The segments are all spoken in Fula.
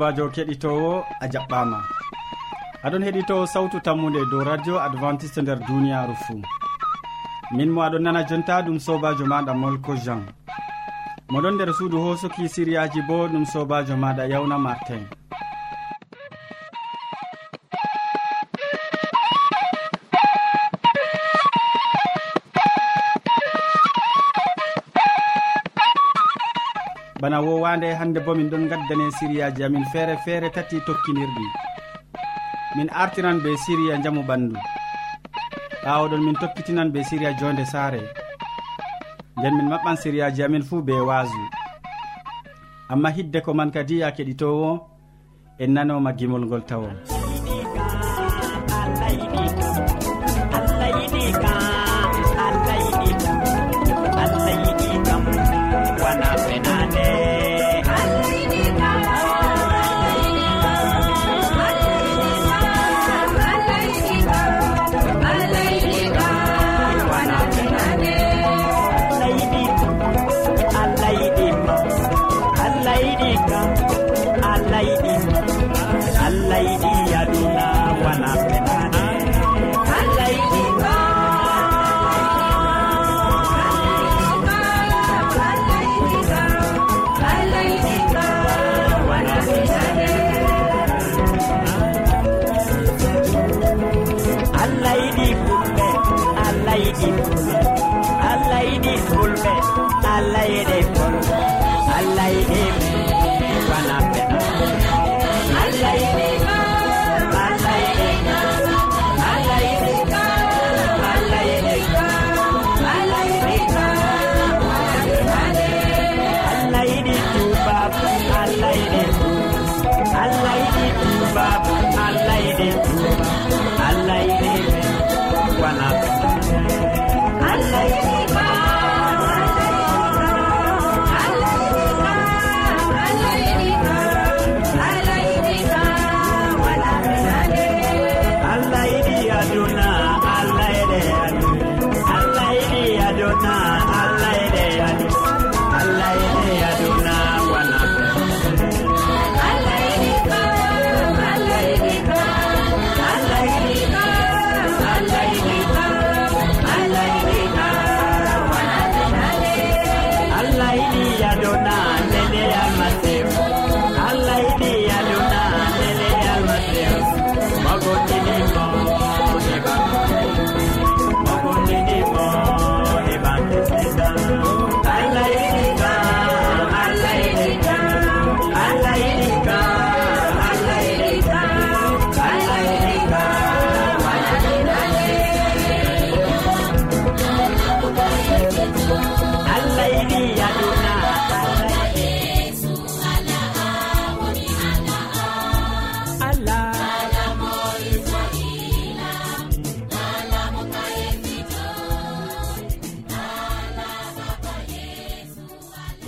sobajo keɗitowo a jaɓɓama. Aɗon heɗito sawtu tammude dow radio adventiste nder duniyaru fuu. Min mo aɗon nana jonta ɗum sobajo maɗa molko jean. Moɗon nder suudu hosuki siriyaji bo ɗum sobajo maɗa yawna martin. bana wowande hande bo min ɗon gaddane siriyaji amin feere feere tati tokkinirɗi. Min artiran be siriya jamu ɓandu. Ɓawoɗon min tokkitinan be siriya jonde saare. Nden min maɓɓan siriyaji amin fuu be waasu. Amma hidde ko man kadi ya keɗitowo en nanoma gimol ngol tawon. allah yeɗe ko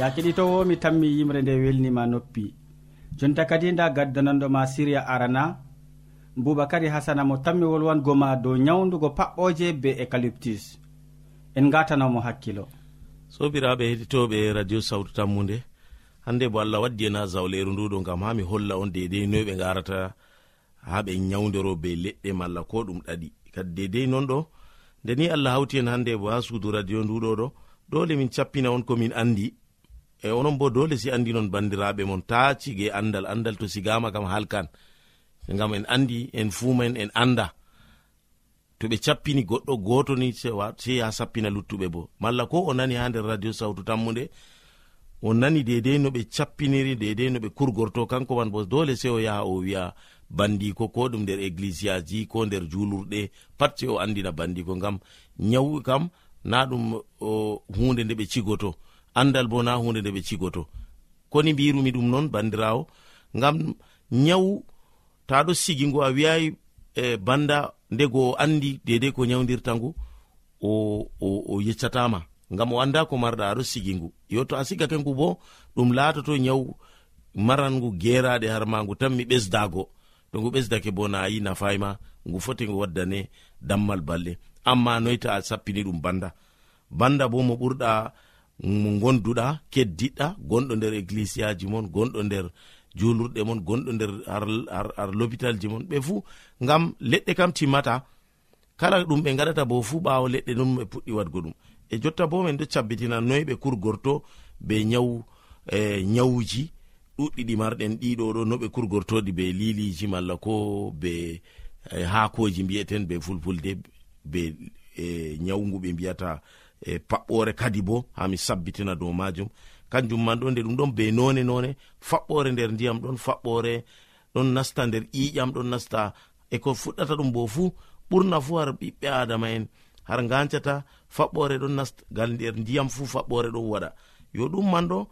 ya keɗitowo mi tammi yimre nde welnima noppi. Jonta kadi nda gaddananɗoma siriya arana boubacary hasana mo tammi wolwango ma dow nyawdugo paɓɓoje be écalyptus en gatanomo hakkilo. Sobiraɓe heɗitoɓe radio sawtu tammude hande bo allah waddi en ha zawleru nduɗo gam ha mi holla on dedei noy ɓe garata ha ɓe nyawdero be leɗɗe malla ko ɗum ɗaɗi. Kadi dedei non ɗo ndeni allah hawti en hande bo ha suudu radio nduɗo ɗo dole min cappina on komin andi e onon bo dole si andi non bandiraɓe mon ta cige andal andal to sigama kam halkan. Gam en andi en fuumen en anda. To ɓe cappini goɗɗo goto ni sei ya sappina luttuɓe bo. Malla ko o nani ha nder radio sawtu tammude o nani dedei no ɓe cappiniri dedei no ɓe kurgorto. Kanko man bo dole sei o yaha o wiya bandiko ko ɗum nder églisiaji ko nder julurɗe pat sei o andina bandiko gam nyawu kam na ɗum hunde nde ɓe cigoto. andal bo na hunde nde ɓe cigoto. Koni mbirumi ɗum non bandirawo. Ngam nyawu ta ɗo sigi ngu a wiyayi e banda ndego o andi dedei ko nyawdirta ngu o, o, o yeccatama ngam o anda ko marɗa aɗo sigi ngu. Yo to a sigake ngu bo ɗum laatoto nyawu maran ngu geraɗe har ma ngu tan mi ɓesdago to ngu ɓesdake bo na yi nafayma ngu foti ngu waddane dammal balɗe amma noyta a sappini ɗum banda. Banda bo mo ɓurɗa mo gonduɗa keddiɗɗa gonɗo nder églisiyaji mon gonɗo nder julurɗe mon gonɗo nder ar l'hôpital ji mon. Ɓe fuu ngam leɗɗe kam timmata kala ɗum ɓe gaɗata bo fuu ɓawo leɗɗe ɗum ɓe puɗɗi wadgo ɗum. E jotta bo min ɗo cabbitina noyi ɓe kurgorto be nyawu e nyawuji ɗuɗɗi ɗi marɗen ɗiɗo ɗo no ɓe kurgortoɗi be liliji malla ko be e, haakoji mbiyeten be fulfulde be e, nyawgu ɓe mbiyata e paɓɓore kadi bo ha mi sabbitina dow majum kanjum man ɗo nde ɗum ɗon be none none faɓɓore nder ndiyam ɗon faɓɓore ɗon nasta nder ƴiƴam ɗon nasta e ko fuɗɗata ɗum bo fuu ɓurna fuu har ɓiɓɓe adama en har gancata faɓɓore ɗon nasta ngal nder ndiyam fuu faɓɓore ɗon waɗa. Yo ɗum man ɗo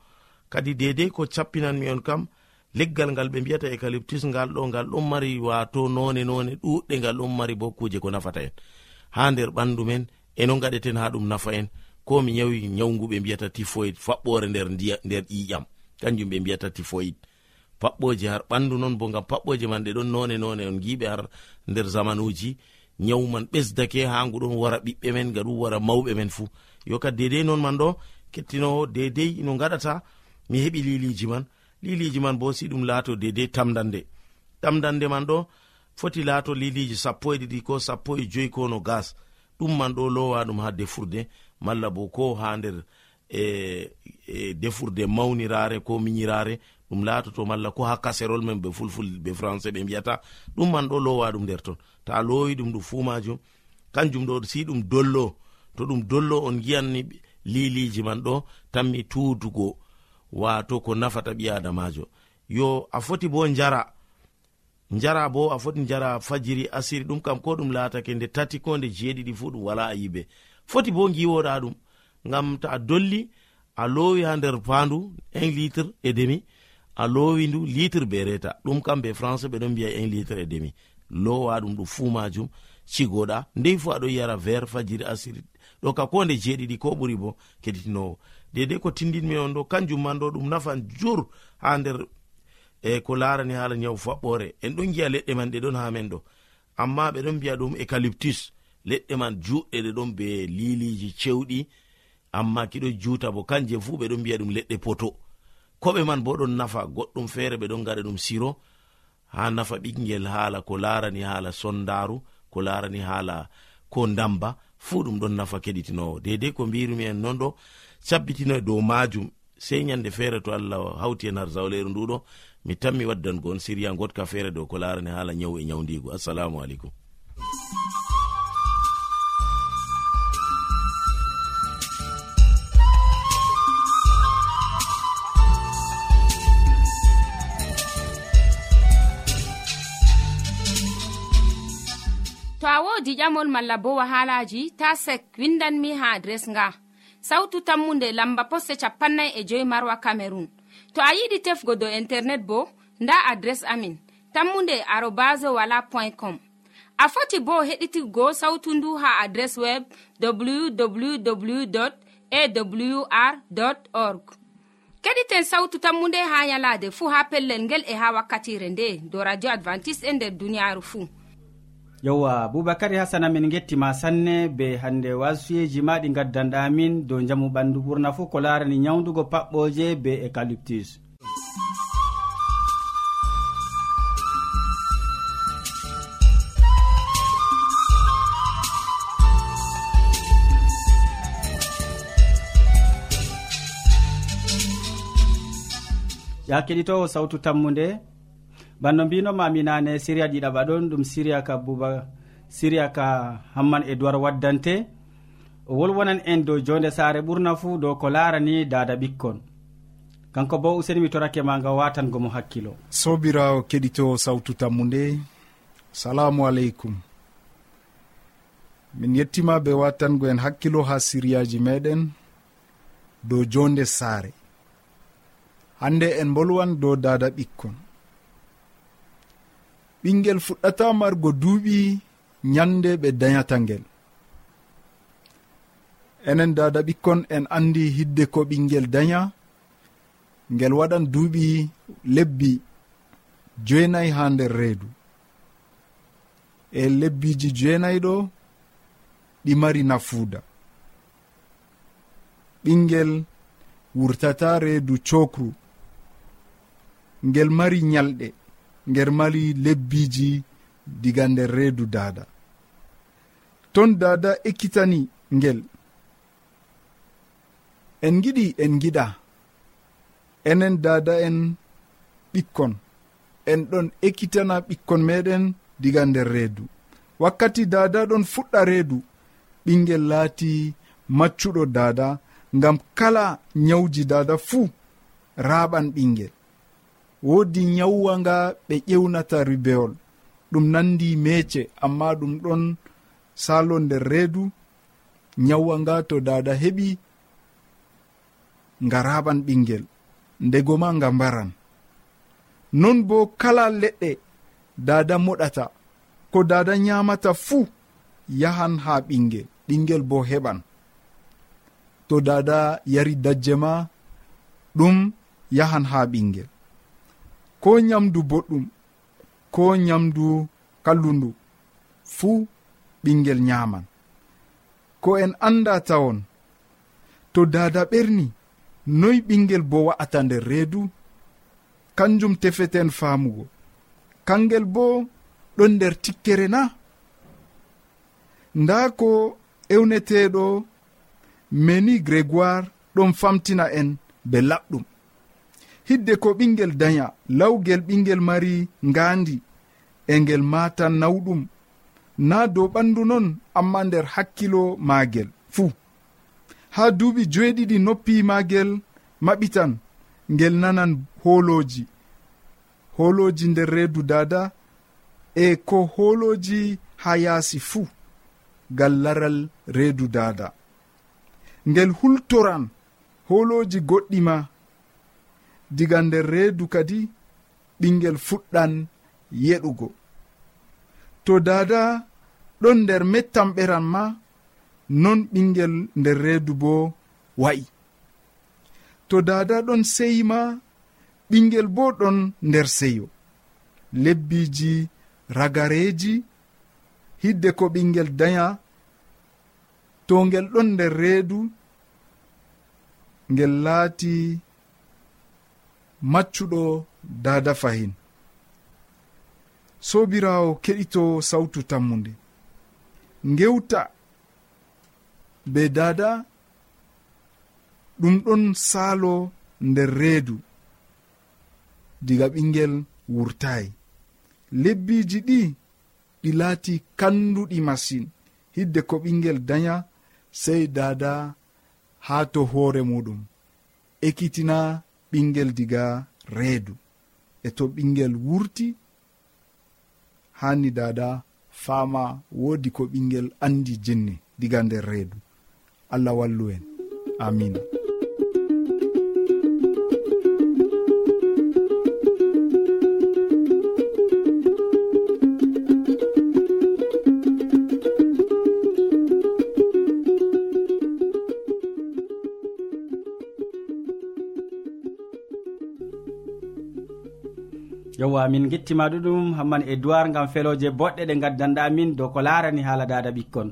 kadi dedei ko cappinanmi on kam leggal ngal ɓe mbiyata ecalyptus ngal ɗo ngal ɗon mari wato none none ɗuɗɗe ngal ɗon mari bo kuje ko nafata en. Ha nder ɓandu men eno gaɗeten ha ɗum nafa en. Ko mi yawi nyawgu ɓe mbiyata tifoid faɓɓore nder ndiya nder ƴiƴam. Kanjum ɓe mbiyata tifoid paɓɓoje har ɓandu non bo gam paɓɓoje man ɗe ɗon none none on. Giɓe har nder zamanuji nyawu man ɓesdake ha ngu ɗon wara ɓiɓɓe men ga ɗum wara mawɓe men fuu yo kad dedei non man ɗo kettinowo dedei no gaɗata mi heɓi liliji man. Liliji man bo si ɗum laato dedei tamdande. Tamdande man ɗo foti laato liliji sappo e ɗiɗi ko sappo e joyi ko no gas. ɗum man ɗo lowa ɗum ha defurde malla bo ko ha nder e, e defurde mawnirare ko miñirare ɗum latoto malla ko ha kaserol men be fulful be français ɓe mbiyata ɗum man ɗo lowa ɗum nder ton. Ta lowi ɗum ɗum fumajum kanjum ɗo si ɗum dollo to ɗum dollo on giyanni liliji man ɗo tanmi tuudugo wato ko nafata ɓi adamajo. Yo a foti bo jara jara bo a foti jara fajiri asiri ɗum kam ko ɗum latake nde tati ko nde jeeɗiɗi fu ɗum wala a yibe foti bo giwoɗa ɗum ngam ta a dolli a lowi ha nder pandu un litre e demi a lowi ndu litre be reta ɗum kam be français ɓeɗon mbiya un litre e demi. Lowa ɗum ɗum fu majum cigoɗa. Ndei fu aɗon yara vert fajiri asiri. Ɗo ka ko nde jeeɗiɗi ko ɓuri bo keɗitinowo dedei ko tindinmi on ɗo kanjum man ɗo ɗum nafan jur ha nder e ko larani hala nyawu faɓɓore. En ɗon giya leɗɗe man ɗe ɗon ha men ɗo. Amma ɓe ɗon mbiya ɗum ecalyptus leɗɗe man juɗɗe ɗe ɗon be liliji cewɗi. Amma kiɗo juta bo kanje fu ɓe ɗon mbiya ɗum leɗɗe poto. Koɓe man bo ɗon nafa goɗɗum feere ɓe ɗon gaɗa ɗum siro. Ha nafa ɓingel haala ko larani haala sondaru ko larani haala ko damba fuu ɗum ɗon nafa keɗitinowo. Dedei ko mbirumi en non ɗo sabbitino dow majum sei nyande feere to allah hawti en har zawleru nduɗo mi tanmi waddango on siriya gotka feere dow ko larani haala nyawu e nyawdigu assalamu aleykum. To a wodi ƴamol malla bo wahalaji ta sek windanmi ha adres nga. Sautu tammunde lamba poste capannay e joyi marwa camerun to a yiɗi tefgo dow internet bo nda adres amin tammunde arobas wala point com. A foti bo heɗitigo sautu ndu ha adres web www awr org. Keɗiten sautu tammu nde ha nyalade fuu ha pellel ngel e ha wakkatire nde do radio advantice'e e nder duniyaaru fuu yewwa boubacary hasana min gettima sanne be hande wasuyeji ma ɗi gaddanɗamin dow jamu ɓandu ɓurna fuu ko larani nyawdugo paɓɓoje be écalyptus ya keɗitowo sawtu tammude banno mbinomami nane siriya ɗiɗaɓa ɗon ɗum siriya ka buba siriya ka hamman edoird waddante. O wolwonan en dow jonde saare ɓurna fuu dow ko larani dada ɓikkon. Kanko bo useni mi torake ma nga watangomo hakkilo. Sobirawo keɗito sawtu tammu nde salamu aleykum. Min yettima be watango en hakkilo ha siriyaji meɗen dow jonde saare. Hande en bolwan dow dada ɓikkon. ɓingel fuɗɗata margo duuɓi nyande ɓe dayata ngel. Enen dada ɓikkon en andi hidde ko ɓingel daya. Ngel waɗan duuɓi lebbi jeenayi ha nder reedu. E lebbiji jeenayi ɗo ɗi mari nafuuda. Ɓingel wurtata reedu cokru. Ngel mari nyalɗe nger mari lebbiji diga nder reedu dada. Ton dada ekkitani ngel. En giɗi en giɗa enen dada en ɓikkon. En ɗon ekkitana ɓikkon meɗen diga nder reedu. Wakkati dada ɗon fuɗɗa reedu ɓingel laati maccuɗo dada ngam kala nyawji dada fuu raaɓan ɓingel. woodi nyawwa nga ɓe ƴewnata ribewol ɗum nandi meece amma ɗum ɗon salo nder reedu. Nyawwa nga to dada heɓi nga raɓan ɓingel ndego ma nga mbaran. Non bo kala leɗɗe dada moɗata ko dada nyamata fuu yahan ha ɓingel ɓingel bo heɓan. To dada yari dajje ma ɗum yahan ha ɓingel ko nyamdu boɗɗum ko nyamdu kallundu fuu ɓingel nyaman. Ko en anda tawon to dada ɓerni noy ɓingel bo wa'ata nder reedu kanjum tefeten faamugo. Kangel bo ɗon nder tikkere na? Nda ko ewneteɗo meni grégoire ɗon famtina en be laɓɗum. hidde ko ɓingel daya lawgel ɓingel mari ngandi e ngel matan nawɗum. Na dow ɓandu non amma nder hakkilo maagel. Fuu. Ha duuɓi joeɗiɗi noppi maagel maɓitan ngel nanan holoji holoji nder reedu dada e ko holoji ha yaasi fuu gal laral reedu dada ngel hultoran holoji goɗɗi ma diga nder reedu kadi ɓingel fuɗɗan yeɗugo. To dada ɗon nder mettan ɓeran ma non ɓingel nder reedu bo wa'i. To dada ɗon seyi ma ɓingel bo ɗon nder seyo. Lebbiji ragareji hidde ko ɓingel daya to ngel ɗon nder reedu ngel laati maccuɗo dada fahin. Sobirawo keɗito sawtu tammude ngewta be dada ɗum ɗon saalo nder reedu diga ɓingel wurtayi lebbiji ɗi ɗi laati kanduɗi masin. Hidde ko ɓingel daya sey dada haa to hoore muɗum. Ekkitina ɓingel diga reedu. E to ɓingel wurti hanni dada fama woodi ko ɓingel andi jinni diga nder reedu. Allah wallu en. Amina yowa min gettima ɗuɗum hamman e duwar gam feloje boɗɗe ɗe gaddanɗa min dow ko larani haala dada ɓikkon.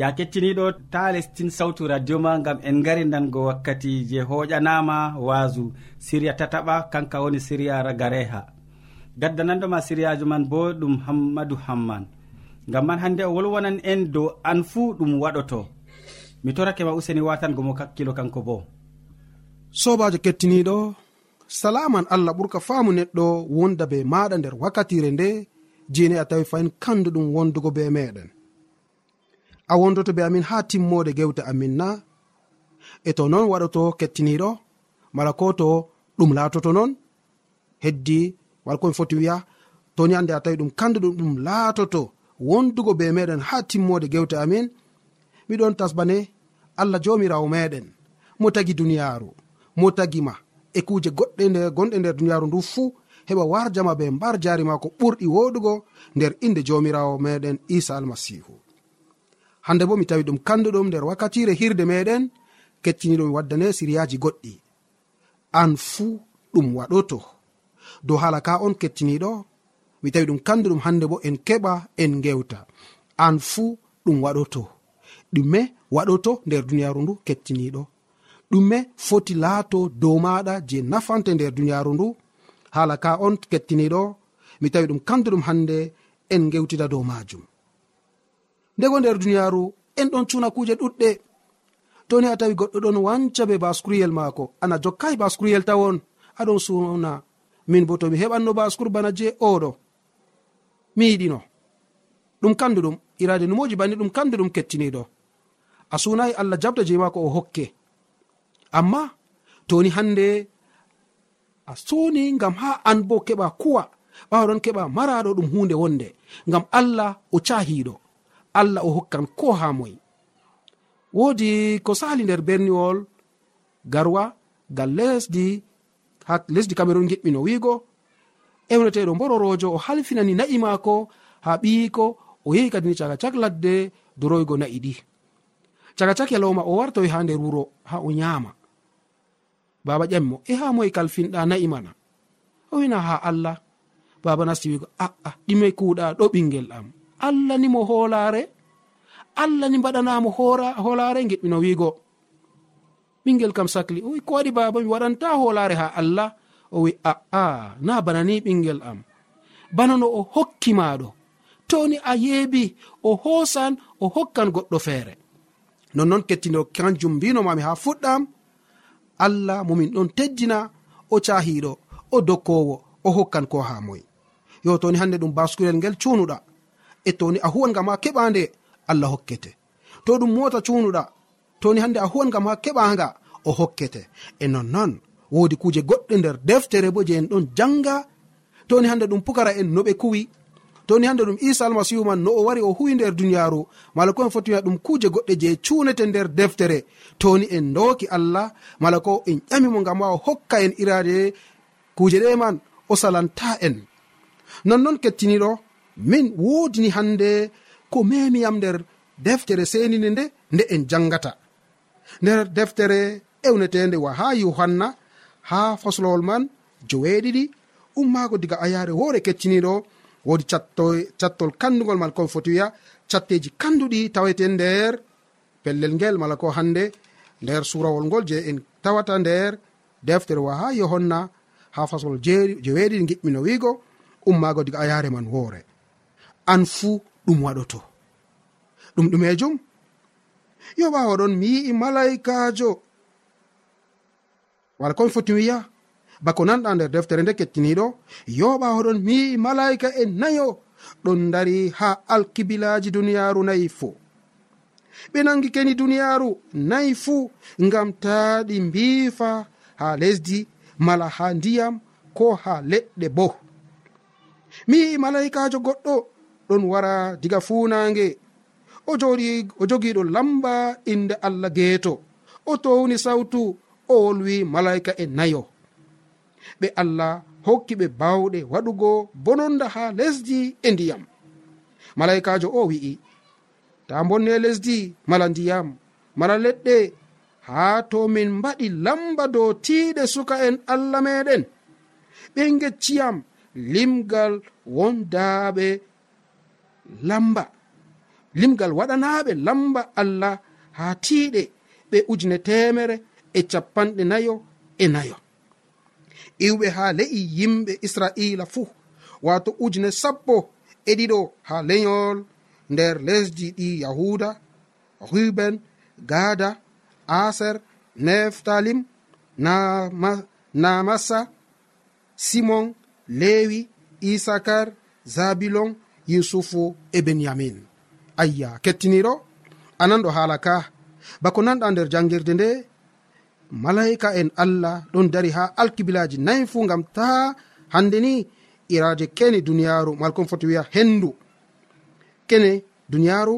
ya kettiniɗo ta lestin sawtu radio ma gam en gari nango wakkati je hoƴanama wasu siriya tataɓa kanka woni siriya gareha gaddanandoma siriyajo man bo ɗum hammadou hamman. Gam man hande o wolwonan en dow an fuu ɗum waɗoto. Mi torake ma useni watango mo kakkilo kanko bo. Sobajo kettiniɗo salaman allah ɓurka faamu neɗɗo wonda be maɗa nder wakkatire nde jeni a tawi fayin kandu ɗum wondugo be meɗen. a wondoto be amin ha timmode gewte amin na. E to non waɗoto kettiniɗo mala ko to ɗum laatoto non heddi wala komi foti wiya toni ande a tawi ɗum kanduɗum ɗum laatoto wondugo be meɗen ha timmode gewte amin. Miɗon tasbane allah jomirawo meɗen. Mo tagi duniyaru mo tagima e kuje goɗɗe nde gonɗe nder duniyaru ndu fuu heɓa warjama be mbar jari mako ɓurɗi woɗugo nder inde jomirawo meɗen isa almasihu. hande bo mi tawi ɗum kanduɗum nder wakkatire hirde meɗen kettiniɗum waddane siriyaji goɗɗi. An fuu ɗum waɗoto. Dow hala ka on kettiniɗo mi tawi ɗum kanduɗum hande bo en keɓa en gewta an fuu ɗum waɗoto. Ɗume waɗoto nder duniyaru ndu kettiniɗo ɗume foti laato dow maɗa je nafante nder duniyaru ndu. Hala ka on kettiniɗo mi tawi ɗum kanduɗum hande en gewtida dow majum. ndego nder duniyaru en ɗon cuna kuje ɗuɗɗe. Toni a tawi goɗɗo ɗon wanca be baskuriyel maako. Ana jokkai baskuriyel tawon aɗon suna min bo tomi heɓanno baskur bana je oɗo mi yiɗino. Ɗum kanduɗum irade numoji banni ɗum kanduɗum kettiniɗo a sunayi allah jabda je maako o hokke. Amma toni hande a suni ngam ha an bo keɓa kuwa ɓawaɗon keɓa maraɗo ɗum hunde wonde. Ngam allah o cahiɗo allah o hokkan ko ha moye. Woodi ko sali nder berniwol garwa gal lesdi ha lesdi cameron giɓɓino wiigo ewneteɗo mbororojo o halfinani na'i maako ha ɓiyiko o yehi kadini caga cak ladde doroygo na'i ɗi. Caga cak yalowma o wartoy ha nder wuro ha o nyama baba ƴamimo e ha moye kalfinɗa na'i mana? O wina ha allah. Baba nasti wiigo ah, ah, aa ɗime kuuɗa ɗo ɓingel am. allah ni mo hoolaare allah ni mbaɗanamo hoora hoolaare geɗɓino wiigo. Ɓingel kam sahli wi ko waɗi baba mi waɗanta hoolaare ha allah? O wi a'a na bana ni ɓingel am. Bana no o hokkimaɗo toni a yeebi o hoosan o hokkan goɗɗo feere. Nonnoon kettino kanjum mbinomami ha fuɗɗam allah momin ɗon teddina o cahiɗo o dokkowo o hokkan ko ha moye yo toni hande ɗum baskurel ngel cunuɗa e toni a huwangam ha keɓande allah hokkete. To ɗum mota cunuɗa toni hande a huwangam ha keɓanga o hokkete. E nonnon wodi kuje goɗɗe nder deftere bo je en ɗon janga toni hande ɗum pukara en no ɓe kuwi. Toni hande ɗum isa almasihu man no o wari o huwi nder duniyaru mala ko en foti wiya ɗum kuje goɗɗe je cunete nder deftere. Toni en doki allah mala ko en ƴamimo gam ma o hokka en irade kuje ɗe man o salanta en. Nonnon kettiniɗo min woodini hande ko memiyam nder deftere senini nde nde en jangata. Nder deftere ewnetende wa ha yohanna ha faslowol man joweeɗiɗi ummaago diga ayaare woore kecciniɗo woodi cattol kandugol mal kon foti wiya catteji kanduɗi taweten nder pellel ngel mala ko hande nder surawol ngol je en tawata nder deftere wa ha yohanna ha faslol jeweeɗiɗi giɓɓino wiigo ummaago diga ayaare man woore an fuu ɗum waɗoto. Ɗum ɗumejum? Yo ɓawa ɗon mi yi'i malaikajo wala komi foti wiya bako nanɗa nder deftere nde kettiniɗo yo ɓawa ɗon mi yi'i malaika e nayo ɗon dari ha alkibilaji duniyaru nayi fo ɓe nangi keni duniyaru nayi fuu ngam ta ɗi mbiifa ha lesdi mala ha ndiyam ko ha leɗɗe bo. Mi yi'i malaikajo goɗɗo ɗon wara diga funange o joɗi o jogiɗo lamba inde allah geeto. O towni sawtu o wolwi malaika e nayo. Ɓe allah hokki ɓe bawɗe waɗugo bononda ha lesdi e ndiyam. Malaikajo o wi'i ta bonne lesdi mala ndiyam mala leɗɗe ha to min mbaɗi lamba dow tiiɗe suka en allah meɗen ɓe gecciyam limgal wondaaɓe lamba. Limgal waɗanaɓe lamba allah ha tiiɗe ɓe ujune temere e capanɗe nayo e nayo. Iwɓe ha le'i yimɓe israila fuu wato ujune sappo e ɗiɗo ha leyol nder lesdi ɗi yahuda ruben gada aser neftalim namasa simon lewi isakar zabilon yusufu e benyamin ayya kettiniɗo ananɗo haala ka. Bako nanɗa nder jangirde nde malaika en allah ɗon dari ha alkibilaji nayi fu gam ta hande ni iraje kene duniyaru malkon foti wiya hendu kene duniyaru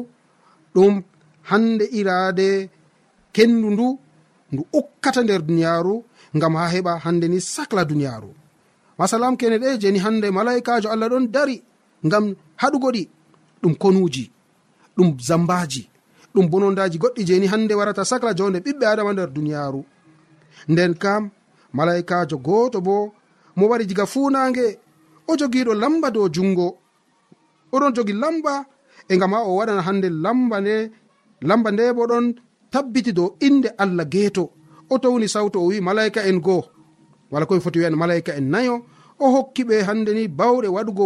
ɗum hande irade kendu ndu ndu ukkata nder duniyaru gam ha heɓa hande ni sacla duniyaru masalam kene ɗe jeni hande malaikajo allah ɗon dari. ngam haɗugoɗi ɗum konuji ɗum zambaji ɗum bonondaji goɗɗi jeni hande warata sacla jonde ɓiɓɓe adama nder duniyaru nden kam malaikajo goto bo mo wari diga funange o jogiɗo lamba dow jungo oɗon jogi lamba e gam ha o waɗana hande lamba nde lamba nde bo ɗon tabbiti dow inde allah geeto. O towni sawto o wi malaika en goo wala koye foti wiyan malaika en nayo o hokki ɓe hande ni bawɗe waɗugo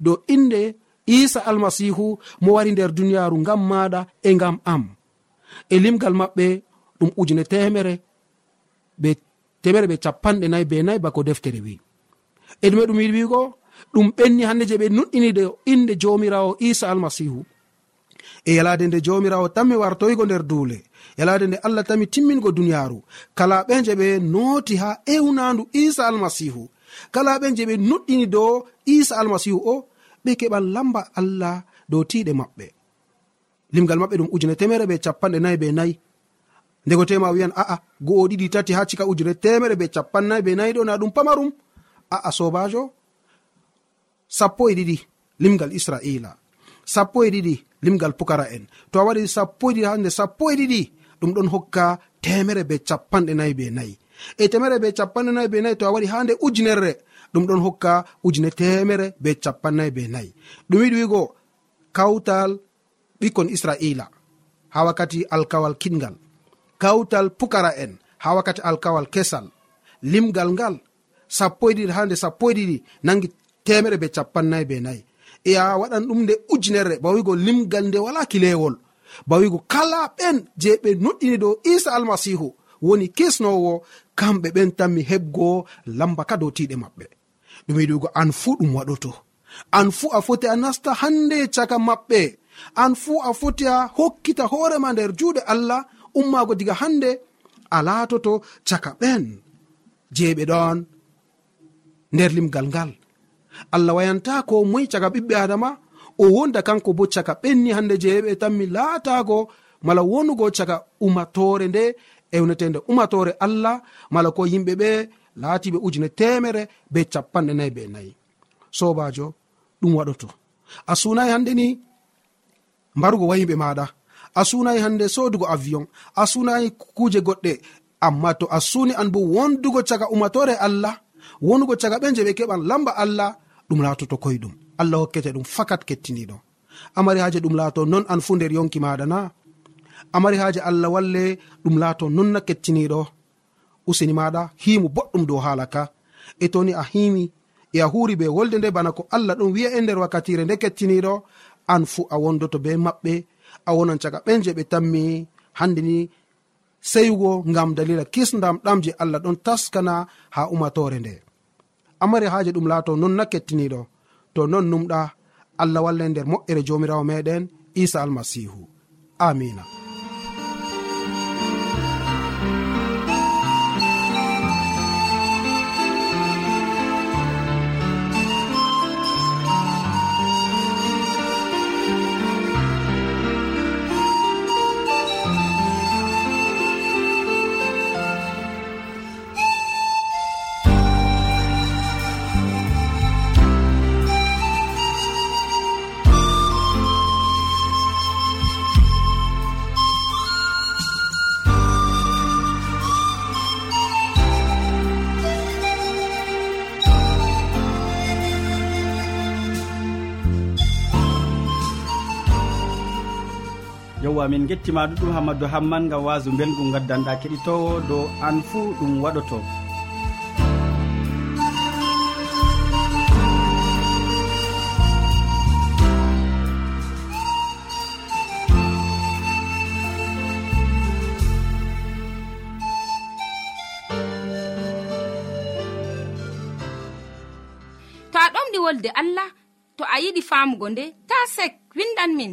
dow inde isa almasihu mo wari nder duniyaru ngam maɗa e ngam am. E limgal maɓɓe ɗum ujune temere be temere ɓe capanɗe nayi be nayi bako deftere wi e ɗume ɗum yiɗi wigo ɗum ɓenni hande je ɓe nuɗɗini de inde jomirawo isa almasihu e yalade nde jomirawo tanmi wartoygo nder duule yalade nde allah tami timmingo duniyaru kala ɓe je ɓe noti ha ewnandu isa almasihu kala ɓe je ɓe nuɗɗini dow isa almasihu o ɓe keɓan lamba allah dow tiɗe maɓɓe. Limgal maɓɓe ɗum ujune temere be capanɗe nayi be nayi. Ndego tema wiyan aa go'o ɗiɗi tati ha cika ujune temere be capannayi be nayi ɗo na ɗum pamarum. Aa sobajo sappo e ɗiɗi limgal israila. Sappo e ɗiɗi limgal pukara en to a waɗi sappo e ɗiɗi hande sappo e ɗiɗi ɗum ɗon hokka temere be capanɗe nayi be nayi. e temere be capannanayi be nayi to a waɗi ha nde ujunerre ɗum ɗon hokka ujune temere be capannayi be nayi ɗum yiɗi wigo kawtal ɓikkon israila ha wakkati alkawal kiɗgal kawtal pukara en ha wakkati alkawal kesal. Limgal ngal sappo e ɗiɗi ha nde sappo e ɗiɗi nangi temere be capannayi be nayi e a waɗan ɗum nde ujunerre bawigo limgal nde wala kilewol. Bawigo kala ɓen je ɓe noɗɗini dow isa almasihu woni kesnowo kamɓe ɓen tan mi heɓgo lamba ka dow tiɗe maɓɓe. Ɗum yiɗugo an fuu ɗum waɗoto. An fuu a foti a nasta hande caka maɓɓe. An fuu a foti a hokkita hoorema nder juuɗe allah ummago diga hande a laatoto caka ɓen. Je ɓe ɗon nder limgal ngal. Allah wayanta ko moyi caka ɓiɓɓe adama o wonda kanko bo caka ɓenni hande jeeɓe tan mi laatago mala wonugo caka umatore nde ewnetende umatore allah mala ko yimɓe ɓe laatiɓe ujune temere be capanɗe nayi be nayi. Sobajo ɗum waɗoto. A sunayi hande ni mbarugo wayimɓe maɗa a sunayi hande sodugo avion. A sunayi kuje goɗɗe. Amma to a suni an bo wondugo caga umatore allah wonugo caga ɓe je ɓe keɓan lamba allah ɗum laatoto koyɗum. Allah hokkete ɗum fakat kettiniɗo. Amari haji ɗum laato non an fu nder yonki maɗa na amari haji allah walle ɗum laato nonna kettiniɗo useni maɗa himu boɗɗum dow hala ka. E toni a himi e a huri be wolde nde bana ko allah ɗum wi'a e nder wakkatire nde kettiniɗo an fu a wondoto be maɓɓe a wonan caga ɓen je ɓe tammi. Hande ni seyugo ngam dalila kisdam ɗam je allah ɗon taskana ha umatore nde. Amari haji ɗum laato nonna kettiniɗo to non numɗa allah walla nder moƴƴere jomirawo meɗen isa almasihu amina sawtu min gettima ɗuɗum hammadou hamman gam wasu belgu gaddanɗa keɗitowo dow an fuu ɗum waɗoto. To a ɗomɗi wolde allah to a yiɗi famugo nde ta sek windan min.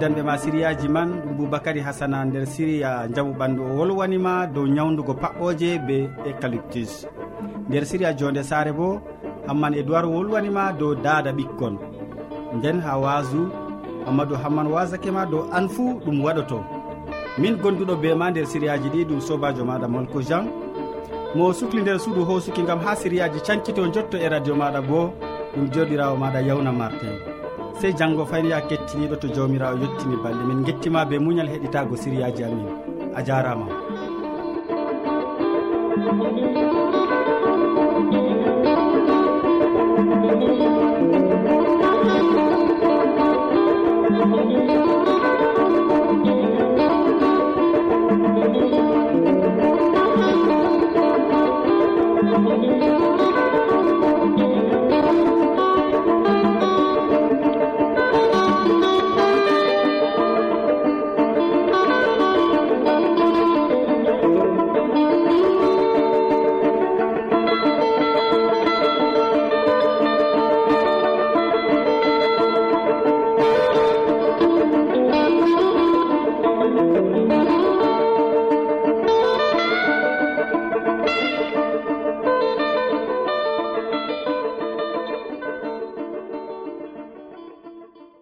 gaddanɓe ma siriyaji man ɗum boubacary hasana nder siriya jaamu ɓandu o wolwanima dow ñawdugo paɓɓoje be écalyptus nder siriya jonde sare bo hamman e dowar wolwanima dow daada ɓikkon. Nden ha wasu amadou hamman wasakema dow an fuu ɗum waɗoto. Min gonduɗo be ma nder siriyaji ɗi ɗum sobajo maɗa molko jean. Mo sukli nder suudu hosuki gam ha siriyaji cankito jotto e radio maɗa bo ɗum joɗirawo maɗa yawna martin. sey janngo fayniya kettiniɗo to jawmirawo yettini balɗe min gettima be muñal heɗitago siriyaji amin a jarama Thank you.